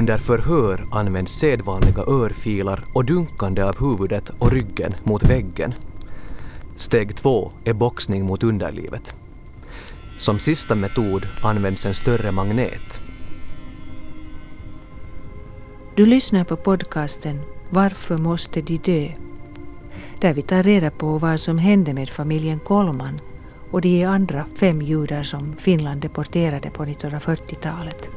Under förhör används sedvanliga örfilar och dunkande av huvudet och ryggen mot väggen. Steg två är boxning mot underlivet. Som sista metod används en större magnet. Du lyssnar på podcasten Varför måste de dö? Där vi tar reda på vad som hände med familjen Kolman och de andra fem judar som Finland deporterade på 1940-talet.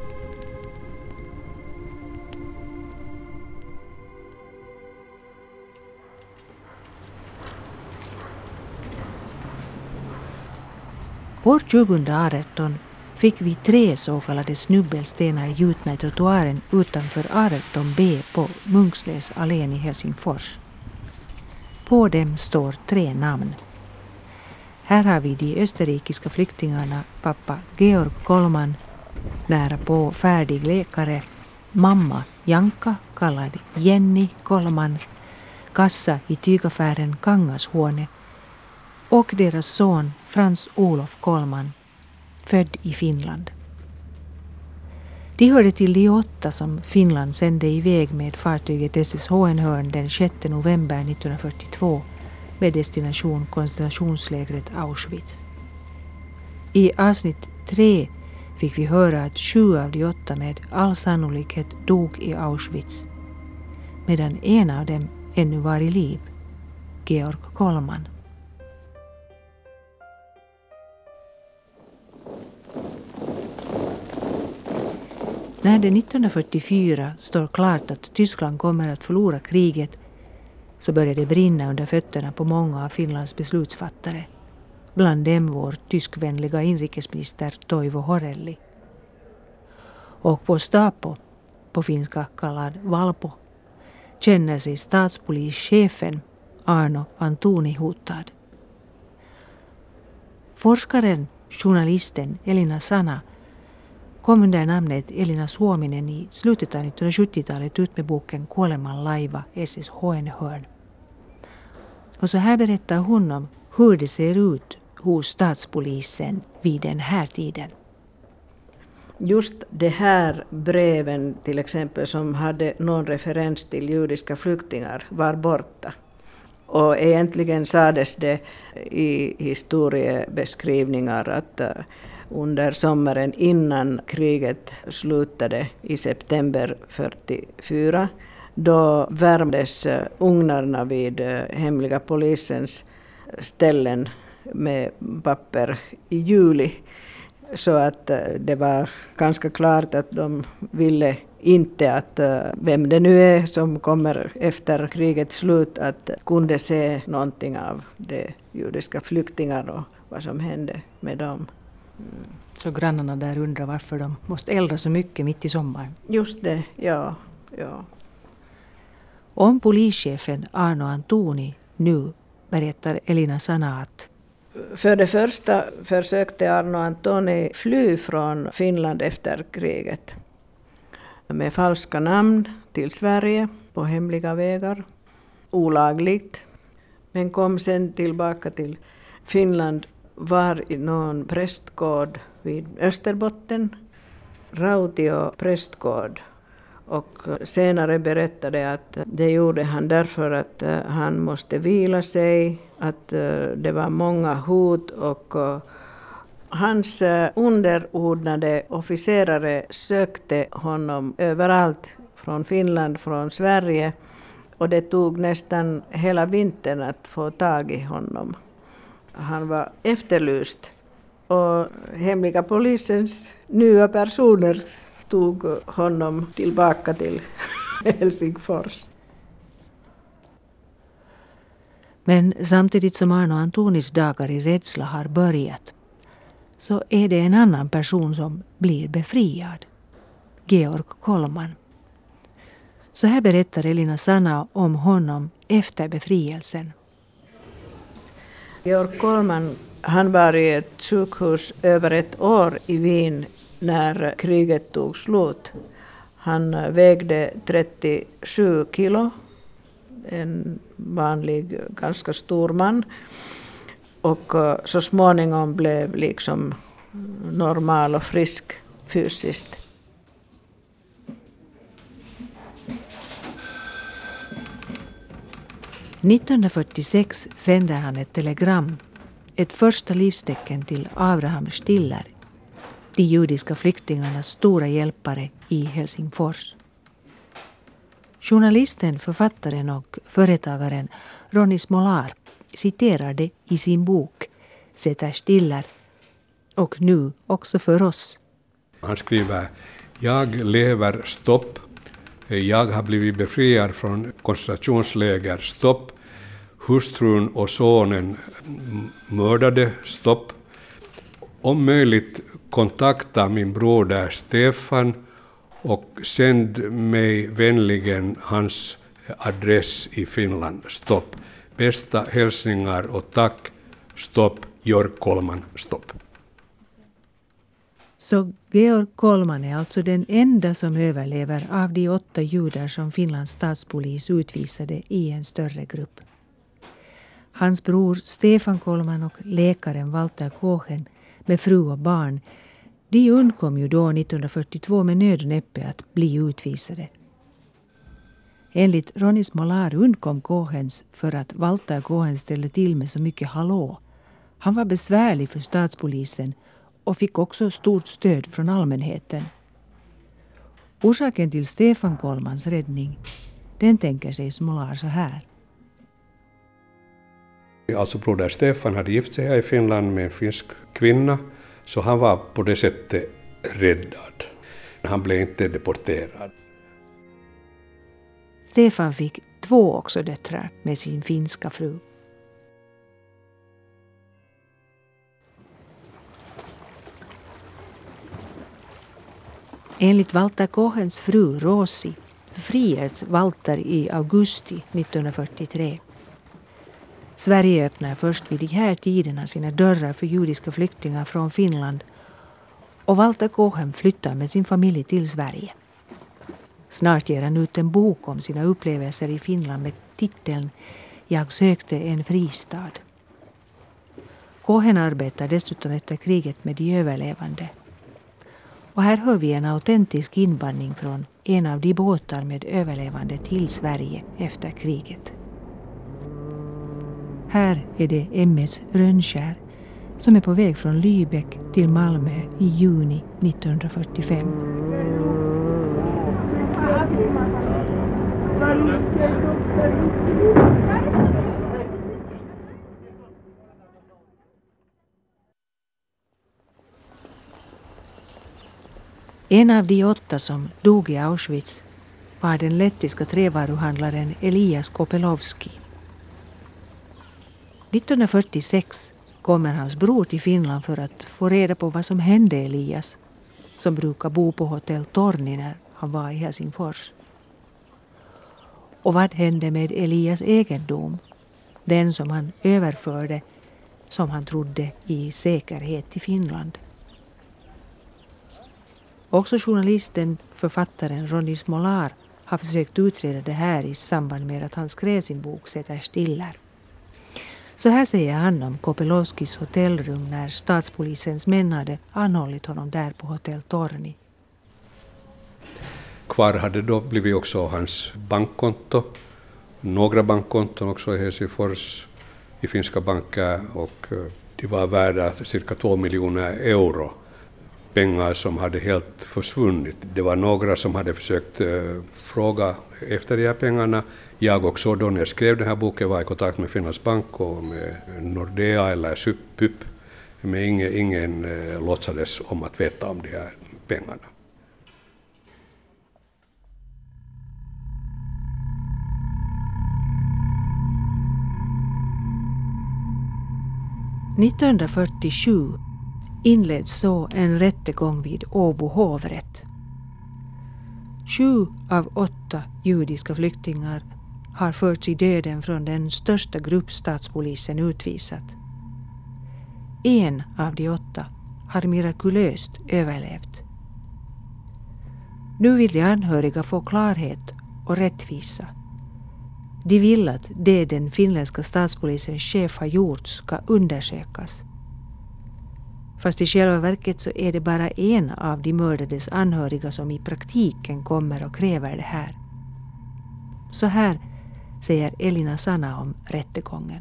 År 2018 fick vi tre så kallade snubbelstenar gjutna i trottoaren utanför 18B på Munksläs allén i Helsingfors. På dem står tre namn. Här har vi de österrikiska flyktingarna pappa Georg Kollman, nära på färdig läkare, mamma Janka kallad Jenny Kollman, kassa i tygaffären Kangashuone och deras son Frans Olof Kollman, född i Finland. De hörde till de åtta som Finland sände iväg med fartyget SS Hohenhörn den 6 november 1942 med destination koncentrationslägret Auschwitz. I avsnitt 3 fick vi höra att sju av de åtta med all sannolikhet dog i Auschwitz, medan en av dem ännu var i liv, Georg Kollman. När det 1944 står klart att Tyskland kommer att förlora kriget så börjar det brinna under fötterna på många av Finlands beslutsfattare. Bland dem vår tyskvänliga inrikesminister Toivo Horelli. Och på Stapo, på finska kallad Valpo, känner sig statspolischefen Arno Antoni hotad. Forskaren, journalisten Elina Sana kom under namnet Elina Suominen i slutet av 1970-talet ut med boken Kuoleman laiva SS Hohenhörn. Och så här berättar hon om hur det ser ut hos statspolisen vid den här tiden. Just de här breven till exempel som hade någon referens till judiska flyktingar var borta. Och egentligen sades det i historiebeskrivningar att eh, under sommaren innan kriget slutade i september 44. Då värmdes eh, ugnarna vid eh, hemliga polisens ställen med papper i juli. Så att eh, det var ganska klart att de ville inte att vem det nu är som kommer efter krigets slut att kunde se någonting av de judiska flyktingarna och vad som hände med dem. Så grannarna där undrar varför de måste elda så mycket mitt i sommaren? Just det, ja. ja. Om polischefen Arno Antoni nu berättar Elina Sana att för det första försökte Arno Antoni fly från Finland efter kriget med falska namn till Sverige på hemliga vägar, olagligt, men kom sen tillbaka till Finland var i någon prästgård vid Österbotten, Rautio prästgård. Och senare berättade att det gjorde han därför att eh, han måste vila sig, att eh, det var många hot och eh, hans underordnade officerare sökte honom överallt, från Finland, från Sverige. Och det tog nästan hela vintern att få tag i honom. Han var efterlyst. Och hemliga polisens nya personer tog honom tillbaka till Helsingfors. Men samtidigt som Arno Antonis dagar i rädsla har börjat så är det en annan person som blir befriad. Georg Kollman. Så här berättar Elina Sanna om honom efter befrielsen. Georg Kollman han var i ett sjukhus över ett år i Wien när kriget tog slut. Han vägde 37 kilo, en vanlig, ganska stor man. Och eh, så småningom blev liksom normal och frisk fysiskt. –1946 sände han ett telegram, ett första livstecken till Abraham Stiller, de judiska flyktingarnas stora hjälpare i Helsingfors. Journalisten, författaren och företagaren Ronny Smolar citerar det i sin bok Sätter stiller och nu också för oss. Han skriver Jag lever, stopp. Eh, jag har blivit befriad från koncentrationsläger, stopp. Hustrun och sonen mm, mördade, stopp. Om möjligt kontakta min broder Stefan och sänd mig vänligen hans adress i Finland, stopp. Bästa hälsningar och tack, stopp. Jörg Kolman, stopp. Så Georg Kollman är alltså den enda som överlever av de åtta judar som Finlands statspolis utvisade i en större grupp. Hans bror Stefan Kollman och läkaren Walter Kochen med fru och barn de undkom ju då 1942 med nöd och näppe att bli utvisade. Enligt Ronny Smolar undkom Kohens för att Walter Kohen ställde till med så mycket hallå. Han var besvärlig för statspolisen och fick också stort stöd från allmänheten. Orsaken till Stefan Kollmans räddning, den tänker sig Smolar så här. Alltså broder Stefan hade gift sig här i Finland med en finsk kvinna, så han var på det sättet räddad. Han blev inte deporterad. Stefan fick två också döttrar med sin finska fru. Enligt Walter Kohens fru Rosi friges Walter i augusti 1943. Sverige öppnar först vid de här tiderna sina dörrar för judiska flyktingar från Finland och Walter Kohen flyttar med sin familj till Sverige. Snart ger han ut en bok om sina upplevelser i Finland med titeln Jag sökte en fristad. Kohen arbetar dessutom efter kriget med de överlevande. Och här hör vi en autentisk invandring från en av de båtar med överlevande till Sverige efter kriget. Här är det MS Rönnskär som är på väg från Lübeck till Malmö i juni 1945. En av de åtta som dog i Auschwitz var den lettiska trävaruhandlaren Elias Kopelovski. 1946 kommer hans bror till Finland för att få reda på vad som hände Elias, som brukar bo på hotell Torni när han var i Helsingfors. Och vad hände med Elias egendom? Den som han överförde, som han trodde, i säkerhet till Finland. Också journalisten, författaren Ronny Smolar har försökt utreda det här i samband med att han skrev sin bok Sätter stiller. Så här säger han om Kopelowskis hotellrum när statspolisens män hade anhållit honom där på hotell Torni. Kvar hade då blivit också hans bankkonto, några bankkonton också i Helsingfors, i finska banker och eh, de var värda cirka två miljoner euro. Pengar som hade helt försvunnit. Det var några som hade försökt uh, fråga efter de här pengarna. Jag också då när jag skrev den här boken var i kontakt med Finlands bank och med Nordea eller SUPYP, men ingen, ingen uh, låtsades om att veta om de här pengarna. 1947 inleds så en rättegång vid Åbo hovrätt. Sju av åtta judiska flyktingar har förts i döden från den största grupp statspolisen utvisat, En av de åtta har mirakulöst överlevt. Nu vill de anhöriga få klarhet och rättvisa. De vill att det den finländska statspolisens chef har gjort ska undersökas. Fast i själva verket så är det bara en av de mördades anhöriga som i praktiken kommer och kräver det här. Så här säger Elina Sanna om rättegången.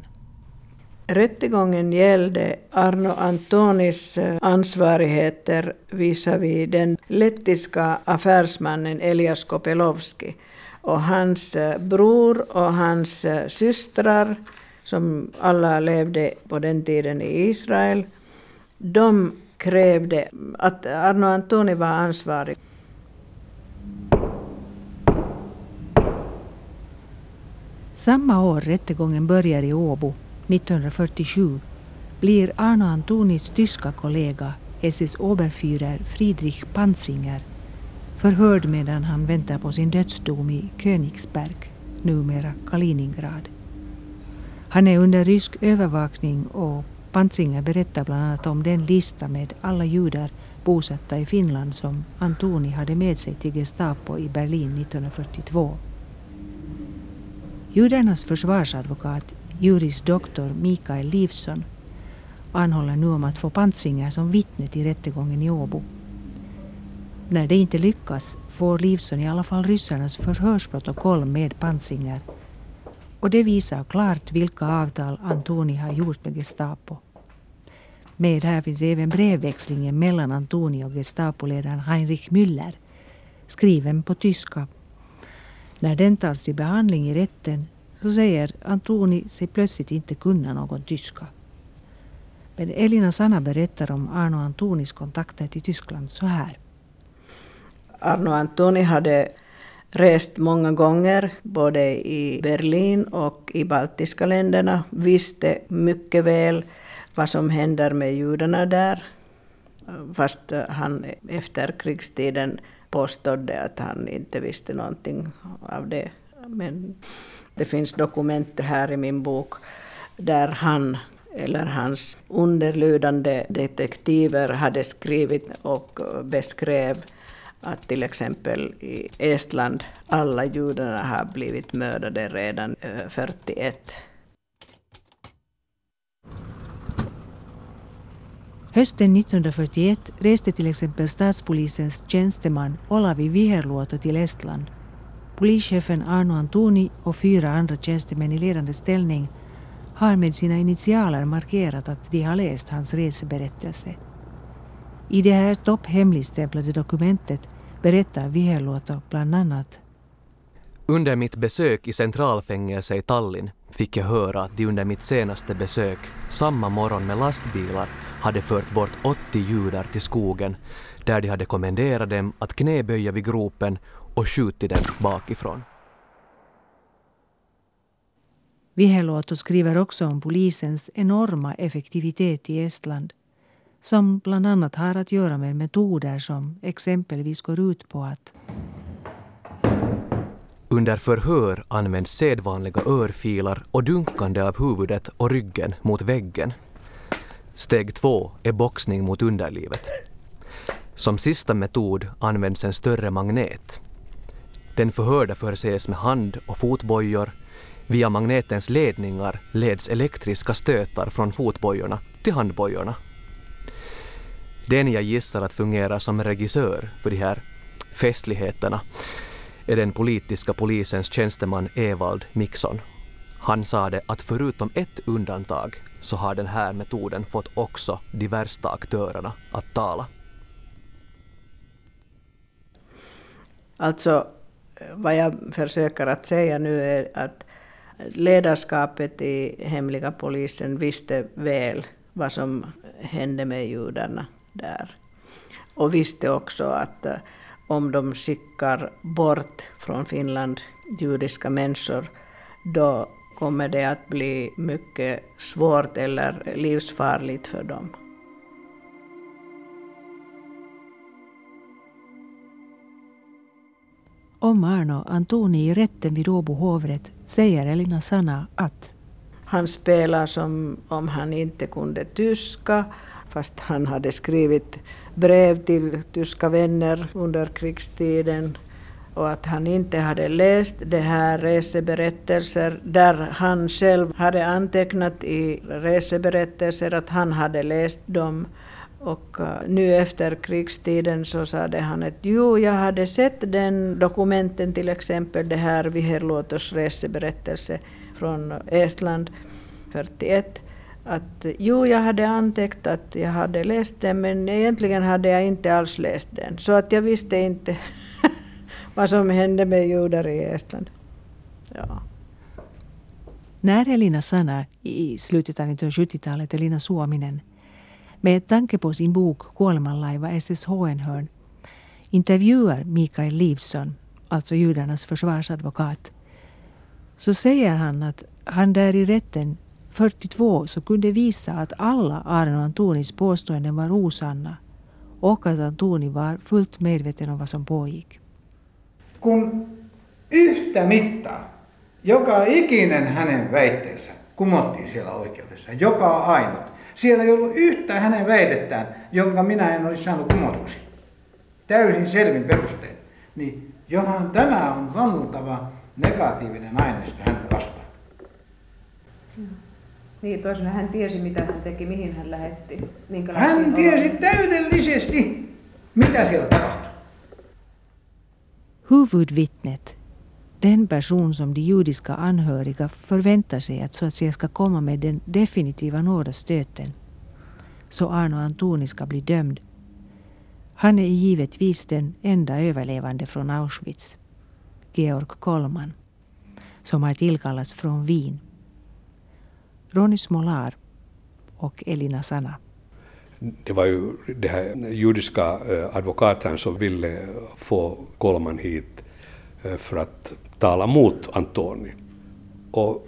Rättegången gällde Arno Antonis eh, ansvarigheter visavi den lettiska affärsmannen Elias Kopelovski och hans eh, bror och hans eh, systrar, som alla levde på den tiden i Israel, de krävde att Arno Antoni var ansvarig. Samma år rättegången börjar i Åbo, 1947, blir Arno Antonis tyska kollega SS Oberführer Friedrich Panzinger förhörd medan han väntar på sin dödsdom i Königsberg, numera Kaliningrad. Han är under rysk övervakning och Pantzinger berättar bland annat om den lista med alla judar bosatta i Finland som Antoni hade med sig till Gestapo i Berlin 1942. Judarnas försvarsadvokat, juris doktor Mikael Livsson, anhåller nu om att få Pantzinger som vittne till rättegången i Åbo. När det inte lyckas får Livsson i alla fall ryssarnas förhörsprotokoll med Pantzinger och det visar klart vilka avtal Antoni har gjort med Gestapo. Med här finns även brevväxlingen mellan Antoni och Gestapoledaren Heinrich Müller, skriven på tyska. När den tas till behandling i rätten så säger Antoni sig plötsligt inte kunna någon tyska. Men Elina Sanna berättar om Arno Antonis kontakter till Tyskland så här. Arno Antoni hade rest många gånger, både i Berlin och i baltiska länderna, visste mycket väl vad som händer med judarna där. Fast han efter krigstiden påstod att han inte visste någonting av det. Men det finns dokument här i min bok där han eller hans underlydande detektiver hade skrivit och beskrev att till exempel i Estland alla judarna har blivit mördade redan eh, 41. Hösten 1941 reste till exempel statspolisens tjänsteman Olavi Viherluoto till Estland. Polischefen Arno Antoni och fyra andra tjänstemän i ledande ställning har med sina initialer markerat att de har läst hans reseberättelse. I det här topphemligstämplade dokumentet berättar Viherluoto bland annat under mitt besök i centralfängelse i Tallinn fick jag höra att de under mitt senaste besök samma morgon med lastbilar hade fört bort 80 judar till skogen där de hade kommenderat dem att knäböja vid gropen och skjutit dem bakifrån. Viherluoto skriver också om polisens enorma effektivitet i Estland som bland annat har att göra med metoder som exempelvis går ut på att under förhör används sedvanliga örfilar och dunkande av huvudet och ryggen mot väggen. Steg två är boxning mot underlivet. Som sista metod används en större magnet. Den förhörda förses med hand och fotbojor. Via magnetens ledningar leds elektriska stötar från fotbojorna till handbojorna. Den jag gissar att fungerar som regissör för de här festligheterna är den politiska polisens tjänsteman Evald Mixon. Han sade att förutom ett undantag så har den här metoden fått också de värsta aktörerna att tala. Alltså, vad jag försöker att säga nu är att ledarskapet i hemliga polisen visste väl vad som hände med judarna där. Och visste också att om de skickar bort från Finland judiska människor, då kommer det att bli mycket svårt eller livsfarligt för dem. Om Arno Antoni i rätten vid Åbo hovrätt säger Elina Sanna att Han spelade som om han inte kunde tyska, fast han hade skrivit brev till tyska vänner under krigstiden och att han inte hade läst de här reseberättelser där han själv hade antecknat i reseberättelser att han hade läst dem. Och eh, nu efter krigstiden så sade han att jo, jag hade sett den dokumenten till exempel, det här Viherluotos reseberättelse från Estland 41 att jo, jag hade antäckt att jag hade läst den, men egentligen hade jag inte alls läst den. Så att jag visste inte vad som hände med judar i Estland. Ja. När Elina Sanna i slutet av 1970-talet, Elina Suominen, med tanke på sin bok Kuolemanlaiva SSH-enhörn intervjuar Mikael Livsson, alltså judarnas försvarsadvokat, så säger han att han där i rätten 42 så kunde visa att alla Aron och Antonis påståenden var osanna och att Antoni var fullt medveten om vad som pågick. Kun yhtä mittaa joka ikinen hänen väitteensä kumottiin siellä oikeudessa, joka ainut. Siellä ei ollut yhtä hänen väitettään, jonka minä en olisi saanut kumotuksi. Täysin selvin perustein. Niin johan tämä on valtava negatiivinen aineisto häntä vastaan. Niin, toisena hän tiesi, mitä hän teki, mihin hän lähetti. Hän tiesi täydellisesti, mitä siellä tapahtui. Huvudvittnet, den person som de judiska anhöriga förväntar sig att så att säga ska komma med den definitiva nådastöten, så Arno Antoni ska bli dömd. Han är givetvis den enda överlevande från Auschwitz, Georg Kollman, som har tillkallats från Wien Ronny Smolar och Elina Sana. Det var ju det här judiska eh, advokaten som ville få Kolman hit eh, för att tala mot Antoni. Och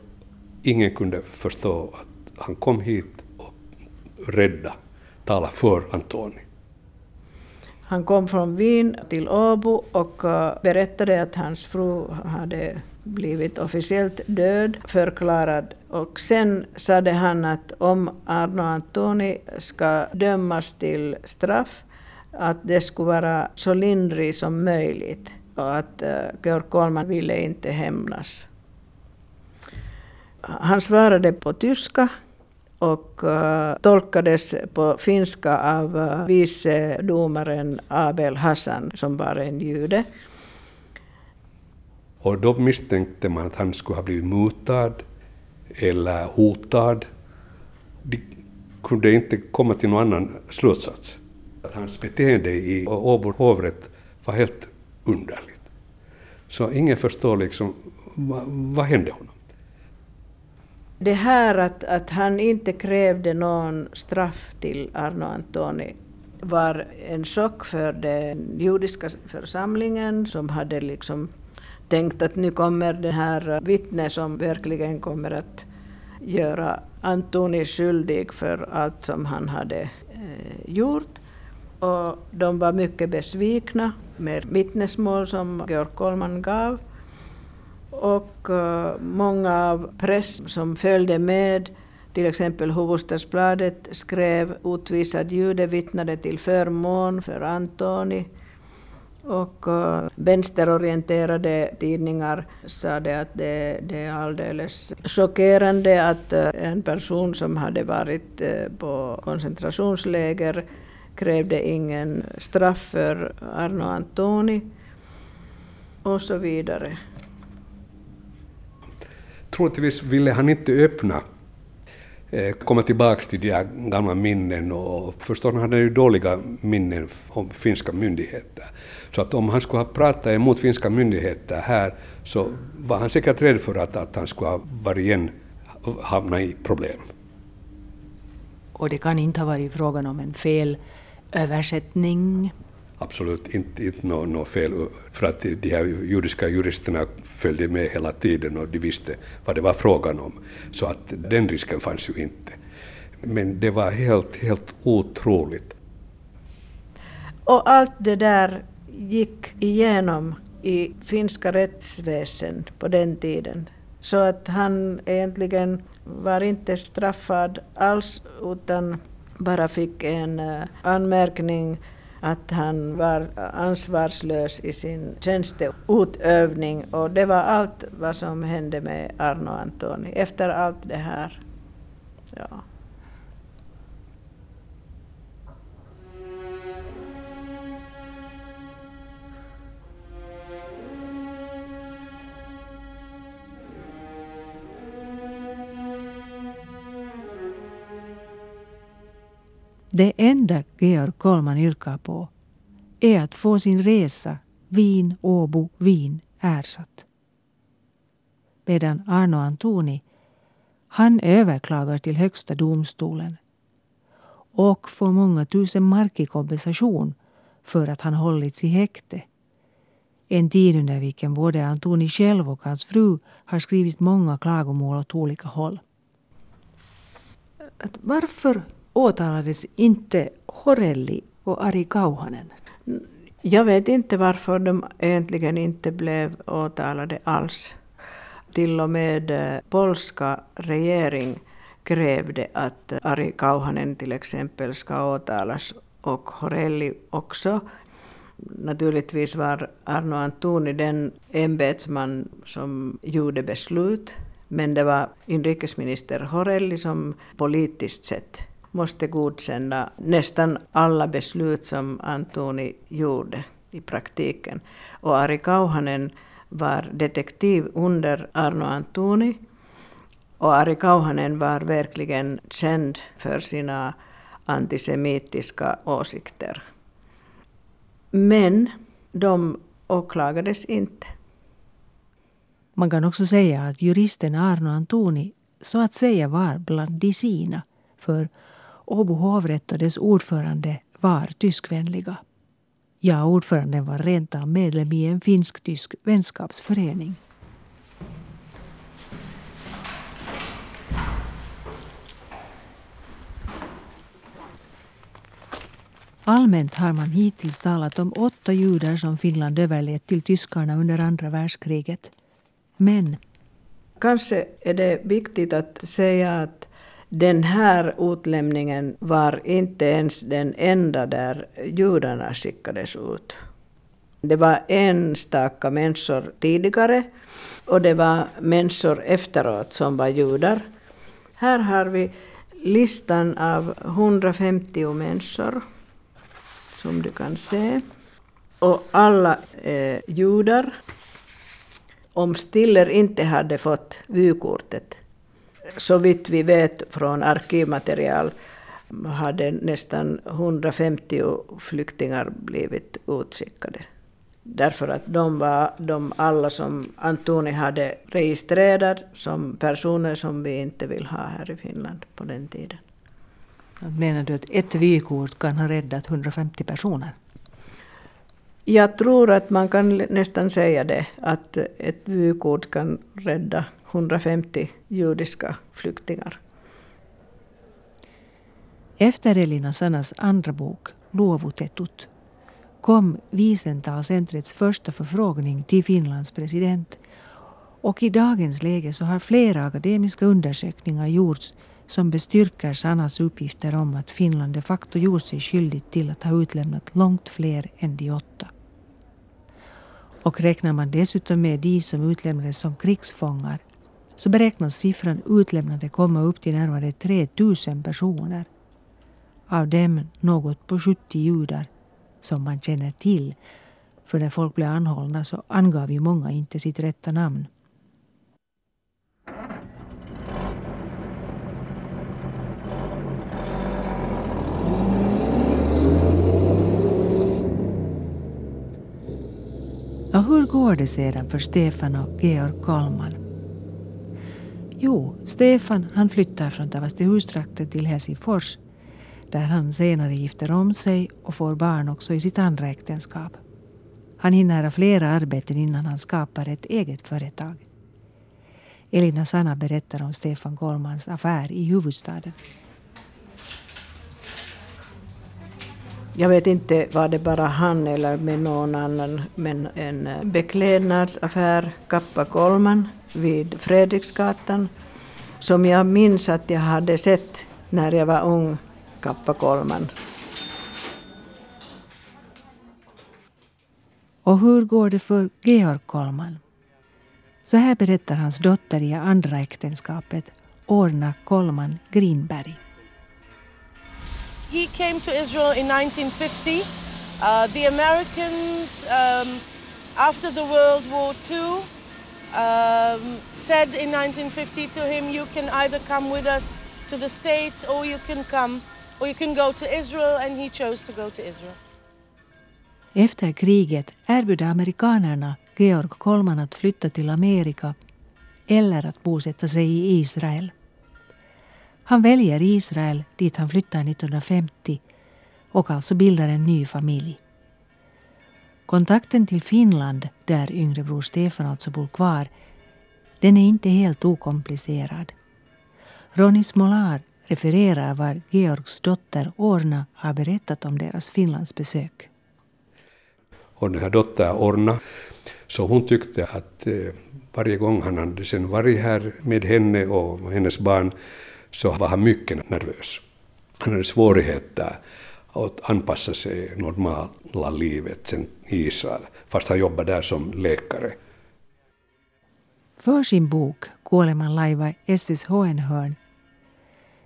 ingen kunde förstå att han kom hit och rädda, tala för Antoni. Han kom från Wien till Åbo och eh, berättade att hans fru hade blivit officiellt död, förklarad. Och sen sade han att om Arno Antoni ska dömas till straff, att det skulle vara så lindrigt som möjligt och att uh, Georg Kohlman ville inte hämnas. Han svarade på tyska och uh, tolkades på finska av uh, vice domaren Abel Hassan som var en jude. Och då misstänkte man att han skulle ha blivit mutad eller hotad. De kunde inte komma till någon annan slutsats. Att hans beteende i Åbo hovrätt var helt underligt. Så ingen förstår liksom vad, vad hände honom. Det här att, att han inte krävde någon straff till Arno Antoni var en chock för den judiska församlingen som hade liksom tänkt att nu kommer det här vittnet som verkligen kommer att göra Antoni skyldig för allt som han hade eh, gjort. Och de var mycket besvikna med vittnesmål som Georg Kollman gav. Och eh, många av press som följde med, till exempel Hufvudstadsbladet skrev utvisad jude vittnade till förmån för Antoni. Och eh, vänsterorienterade tidningar sa det att det, det är alldeles chockerande att eh, en person som hade varit eh, på koncentrationsläger krävde ingen straff för Arno Antoni och så vidare. Troligtvis ville han inte öppna Eh, komma tillbaka till de här gamla minnen och förstås han hade ju dåliga minnen om finska myndigheter. Så att om han skulle ha pratat emot finska myndigheter här så var han säkert rädd för att, att han skulle ha varit igen hamnat i problem. Och det kan inte ha varit frågan om en fel översättning? Absolut inte, inte något no fel, för att de här judiska juristerna följde med hela tiden och de visste vad det var frågan om. Så att den risken fanns ju inte. Men det var helt, helt otroligt. Och allt det där gick igenom i finska rättsväsen på den tiden. Så att han egentligen var inte straffad alls utan bara fick en eh, anmärkning att han var ansvarslös i sin tjänsteutövning och det var allt vad som hände med Arno Antoni efter allt det här. Ja. Det enda Georg Kollman yrkar på är att få sin resa Wien, Åbo, Wien ersatt. Medan Arno Antoni, han överklagar till Högsta domstolen och får många tusen mark i kompensation för att han hållits i häkte. En tid under vilken både Antoni själv och hans fru har skrivit många klagomål åt olika håll. Att varför åtalades inte Horelli och Ari Kauhanen? Jag vet inte varför de egentligen inte blev åtalade alls. Till och med eh, polska regering krävde att Ari Kauhanen till exempel ska åtalas och Horelli också. Naturligtvis var Arno Antoni den ämbetsman som gjorde beslut men det var inrikesminister Horelli som politiskt sett måste godkänna nästan alla beslut som Antoni gjorde i praktiken. Och Ari Kauhanen var detektiv under Arno Antoni. Och Ari Kauhanen var verkligen känd för sina antisemitiska åsikter. Men de åklagades inte. Man kan också säga att juristen Arno Antoni så att säga var bland de sina, för Åbo hovrätt och dess ordförande var tyskvänliga. Ja, ordföranden var rent av medlem i en finsk-tysk vänskapsförening. Allmänt har man hittills talat om åtta judar som Finland överlät till tyskarna under andra världskriget. Men... Kanske är det viktigt att säga att den här utlämningen var inte ens den enda där judarna skickades ut. Det var enstaka människor tidigare och det var människor efteråt som var judar. Här har vi listan av 150 människor som du kan se. Och alla är judar. Om Stiller inte hade fått vykortet så vitt vi vet från arkivmaterial hade nästan 150 flyktingar blivit utskickade. Därför att de var de alla som Antoni hade registrerat som personer som vi inte vill ha här i Finland på den tiden. Menar du att ett vykort kan ha räddat 150 personer? Jag tror att man kan nästan säga det, att ett vykort kan rädda 150 judiska flyktingar. Efter Elina Sannas andra bok, Luovutetut, kom Wiesenthal-centrets första förfrågning till Finlands president och i dagens läge så har flera akademiska undersökningar gjorts som bestyrker Sannas uppgifter om att Finland de facto gjort sig skyldigt till att ha utlämnat långt fler än de åtta. Och räknar man dessutom med de som utlämnades som krigsfångar så beräknas siffran utlämnade komma upp till närmare 3000 personer. Av dem något på 70 judar som man känner till. För när folk blev anhållna så angav ju många inte sitt rätta namn. Och hur går det sedan för Stefan och Georg Kalman? Jo, Stefan han flyttar från Tavastehustrakten till Helsingfors där han senare gifter om sig och får barn också i sitt andra äktenskap. Han hinner ha flera arbeten innan han skapar ett eget företag. Elina Sanna berättar om Stefan Kollmans affär i huvudstaden. Jag vet inte var det bara han eller med någon annan, men en eh, beklädnadsaffär, Kappa Kollman, vid Fredriksgatan. som jag minns att jag hade sett när jag var ung, Kappa Kolman. Och hur går det för Georg Kollman? Så här berättar hans dotter i andra äktenskapet, Orna Kollman Grinberg. He came to Israel in 1950. Uh, the Americans, um, after the World War II, um, said in 1950 to him, You can either come with us to the States or you can come, or you can go to Israel, and he chose to go to Israel. Efter kriget erbjöd amerikanerna Georg Kollman att flytta till Amerika eller att bosätta sig i Israel. Han väljer Israel dit han flyttar 1950 och alltså bildar en ny familj. Kontakten till Finland, där yngre bror Stefan alltså bor kvar, den är inte helt okomplicerad. Ronny Smolar refererar vad Georgs dotter Orna har berättat om deras Finlandsbesök. Och den här dottern Orna, så hon tyckte att eh, varje gång han hade sen varit här med henne och hennes barn så var han mycket nervös. Han hade svårigheter att anpassa sig normala livet sen i Israel, fast han jobbade där som läkare. För sin bok Kuoleman laiva SSHN-hörn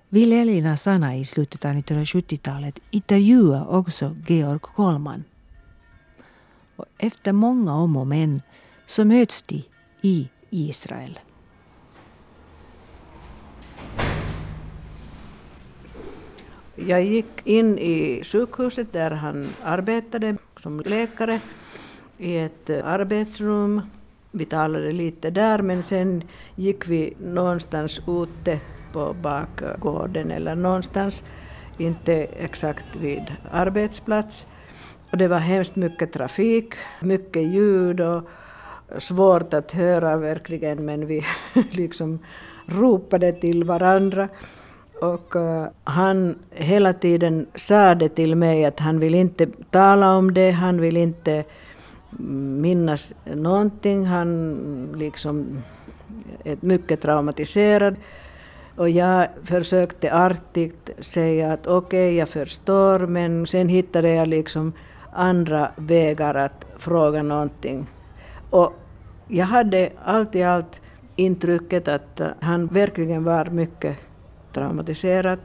vill Elina Sana i slutet av 1970-talet intervjua också Georg Kolman. Och efter många om och men så möts de i Israel. Jag gick in i sjukhuset där han arbetade som läkare i ett eh, arbetsrum. Vi talade lite där men sen gick vi någonstans ute på bakgården eller någonstans, inte exakt vid arbetsplats. Och det var hemskt mycket trafik, mycket ljud och svårt att höra verkligen men vi liksom ropade till varandra. Och eh, han hela tiden sa det till mig att han vill inte tala om det, han vill inte mm, minnas någonting. Han mm, liksom är mycket traumatiserad. Och jag försökte artigt säga att okej, okay, jag förstår, men sen hittade jag liksom andra vägar att fråga någonting. Och jag hade allt i allt intrycket att han verkligen var mycket traumatiserat.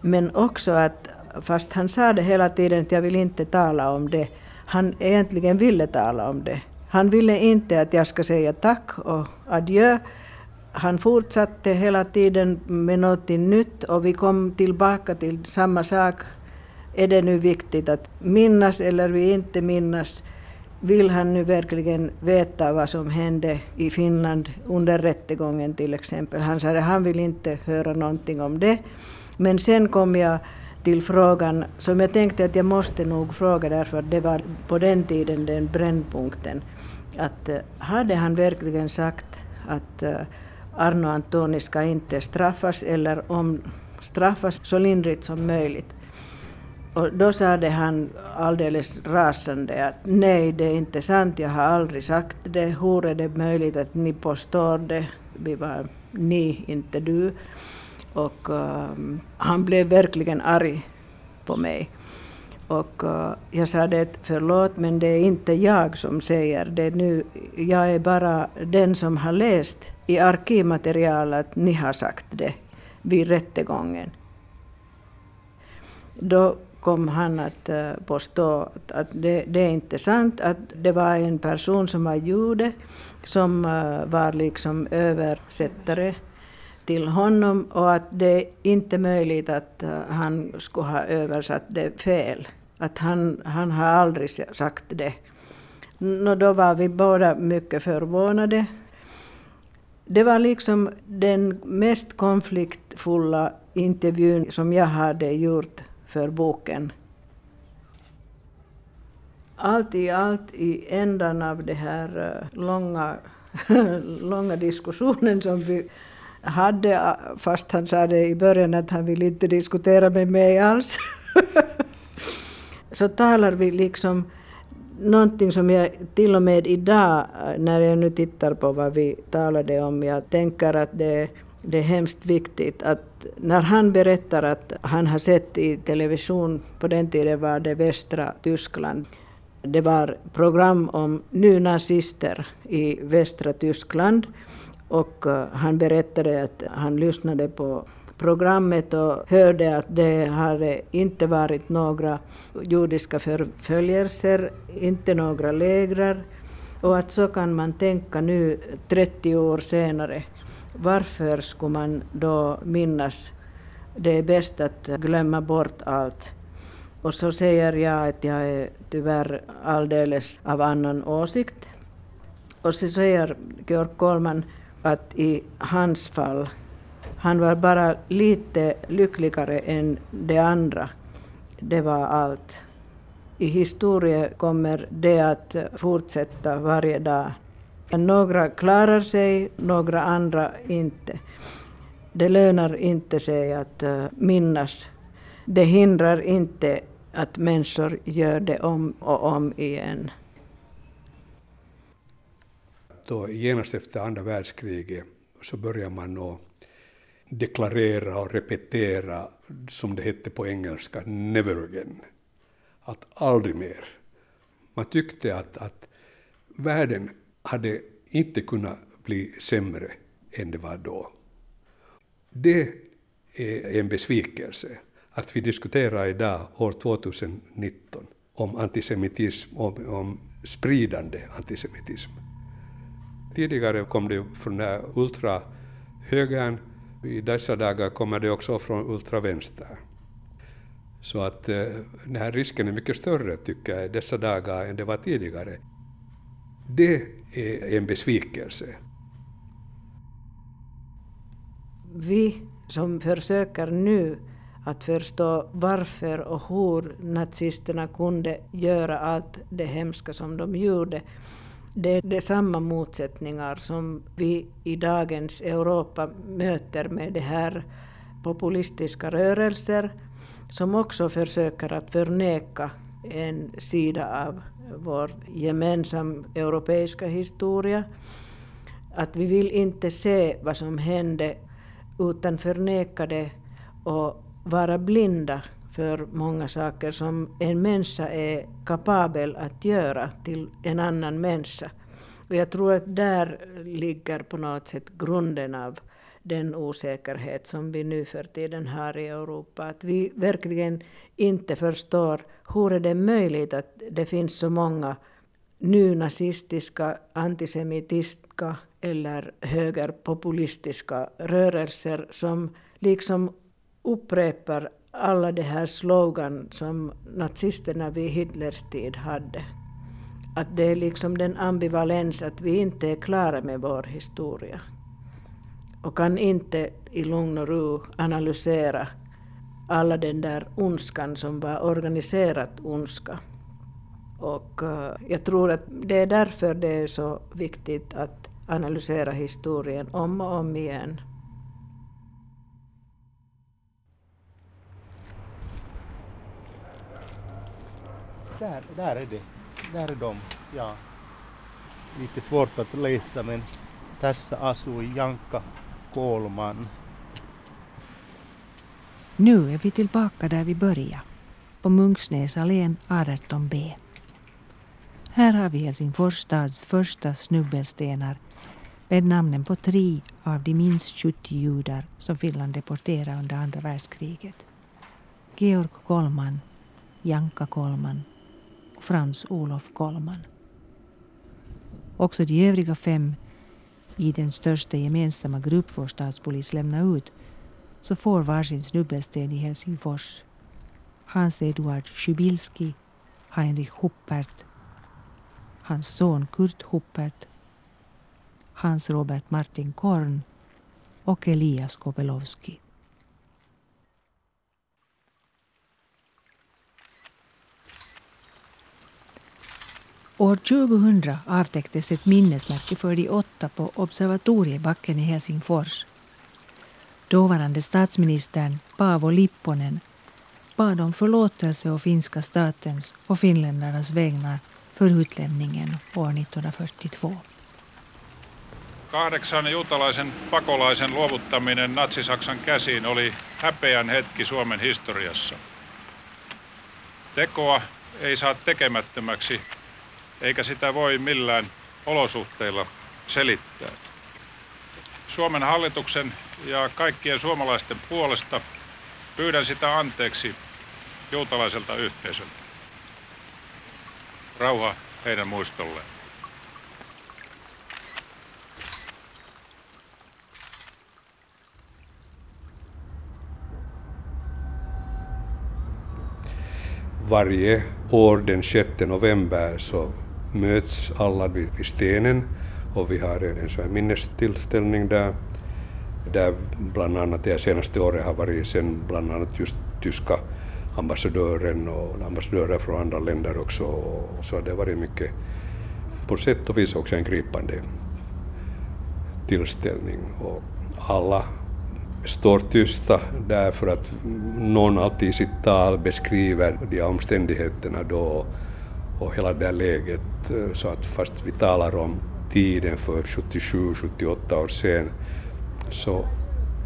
Men också att, fast han sa det hela tiden att jag vill inte tala om det, han egentligen ville tala om det. Han ville inte att jag ska säga tack och adjö. Han fortsatte hela tiden med något nytt och vi kom tillbaka till samma sak. Är det nu viktigt att minnas eller vi inte minnas? Vill han nu verkligen veta vad som hände i Finland under rättegången till exempel? Han sa att han vill inte höra någonting om det. Men sen kom jag till frågan som jag tänkte att jag måste nog fråga därför att det var på den tiden den brännpunkten. Att eh, hade han verkligen sagt att eh, Arno Antoni ska inte straffas eller om straffas så lindrigt som möjligt. Och då sade han alldeles rasande att nej, det är inte sant, jag har aldrig sagt det. Hur är det möjligt att ni påstår det? Vi var ni, inte du. Och uh, han blev verkligen arg på mig. Och uh, jag sa det, förlåt, men det är inte jag som säger det nu. Jag är bara den som har läst i arkivmaterial att ni har sagt det vid rättegången. Då kom han att eh, påstå att, att det, det, är inte sant, att det var en person som var jude som eh, var liksom översättare till honom och att det är inte möjligt att eh, han skulle ha översatt det fel. Att han, han har aldrig sagt det. No, då var vi båda mycket förvånade. Det var liksom den mest konfliktfulla intervjun som jag hade gjort för boken. Allt i allt i ändan av den här eh, långa, långa diskussionen som vi hade, eh, fast han sa det i början att han vill inte diskutera med mig alls, så talar vi liksom någonting som jag till och med idag, eh, när jag nu tittar på vad vi talade om, jag tänker att det är det är hemskt viktigt att när han berättar att han har sett i television, på den tiden var det västra Tyskland, det var program om nynazister i västra Tyskland och eh, han berättade att han lyssnade på programmet och hörde att det hade inte varit några judiska förföljelser, inte några lägrar och att så kan man tänka nu 30 år senare. Varför skulle man då minnas? Det är bäst att glömma bort allt. Och så säger jag att jag är tyvärr alldeles av annan åsikt. Och så säger Georg Kollman att i hans fall, han var bara lite lyckligare än de andra. Det var allt. I historien kommer det att fortsätta varje dag. Några klarar sig, några andra inte. Det lönar inte sig att eh, minnas. Det hindrar inte att människor gör det om och om igen. Då genast efter andra världskriget så börjar man att deklarera och repetera, som det hette på engelska, never again. Att aldrig mer. Man tyckte att, att världen hade inte kunnat bli sämre än det var då. Det är en besvikelse att vi diskuterar idag, år 2019, om antisemitism, om, om spridande antisemitism. Tidigare kom det från den ultrahögern, i dessa dagar kommer det också från ultravänster. Så att eh, den här risken är mycket större, tycker jag, dessa dagar än det var tidigare. Det är en besvikelse. Vi som försöker nu att förstå varför och hur nazisterna kunde göra allt det hemska som de gjorde. Det är de samma motsättningar som vi i dagens Europa möter med de här populistiska rörelser som också försöker att förneka en sida av vår gemensam europeiska historia. Att vi vill inte se vad som hände utan förneka det och vara blinda för många saker som en människa är kapabel att göra till en annan människa. Och jag tror att där ligger på något sätt grunden av den osäkerhet som vi nu för tiden har i Europa. Att vi verkligen inte förstår hur är det möjligt att det finns så många nynazistiska, antisemitiska eller högerpopulistiska rörelser som liksom upprepar alla de här slogan som nazisterna vid Hitlers tid hade. Att det är liksom den ambivalens att vi inte är klara med vår historia och kan inte i lugn och ro analysera alla den där ondskan som var organiserat ondska. Och eh, jag tror att det är därför det är så viktigt att analysera historien om och om igen. Där, där är det. Där är de, ja. Lite svårt att läsa men tässä asui Janka Kolman. Nu är vi tillbaka där vi började, på Munksnäs allén 18b. Här har vi Helsingfors stads första snubbelstenar med namnen på tre av de minst 70 judar som Finland deporterade under andra världskriget. Georg Kolman, Janka Kolman och Frans Olof Kolman. Också de övriga fem i den största gemensamma grupp vår stadspolis lämnar ut så får varsin snubbelsten i Helsingfors. Hans Eduard Szybilski, Heinrich Huppert, hans son Kurt Huppert, Hans Robert Martin Korn och Elias Kopelowski. År 2000 avtäcktes ett minnesmärke för de åtta på Observatoriebacken i Helsingfors. Dåvarande statsministern Paavo Lipponen bad om förlåtelse å finska statens och finländarnas vägnar för utlämningen år 1942. Kahdeksan juutalaisen pakolaisen luovuttaminen Natsi-Saksan käsiin oli häpeän hetki Suomen historiassa. Tekoa ei saa tekemättömäksi, eikä sitä voi millään olosuhteilla selittää. Suomen hallituksen ja kaikkien suomalaisten puolesta pyydän sitä anteeksi juutalaiselta yhteisöltä. Rauha heidän muistolleen. varje år den 6 november så möts alla vid, vid stenen och vi har en sån här minnestillställning där, där bland annat det senaste året har varit sen bland annat just tyska ambassadören och ambassadörer från andra länder också. Och så har varit mycket, på sätt och vis också en gripande tillställning. Och alla står tysta därför att någon alltid i sitt tal beskriver de omständigheterna då och hela det där läget eh, så att fast vi talar om tiden för 77-78 år sedan så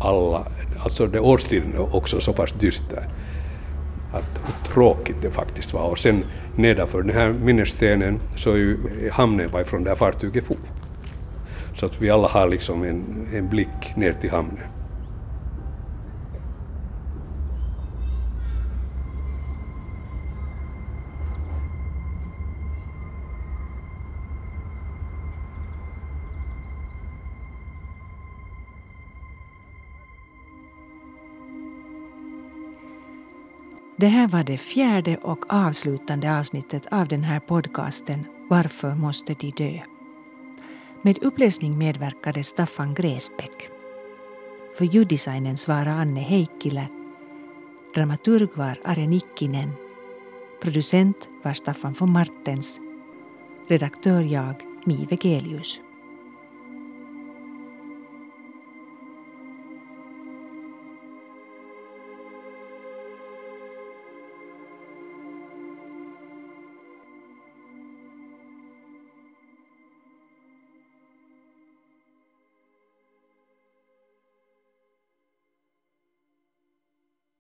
alla, alltså det årstiden är också så pass dyster att hur tråkigt det faktiskt var. Och sen nedanför den här minnesstenen så är ju hamnen varifrån det här fartyget for. Så att vi alla har liksom en, en blick ner till hamnen. Det här var det fjärde och avslutande avsnittet av den här podcasten Varför måste de dö? Med uppläsning medverkade Staffan Gräsbäck. För ljuddesignen svarade Anne Heikkilä. Dramaturg var Are Nikkinen. Producent var Staffan von Martens. Redaktör jag, Mi Vegelius.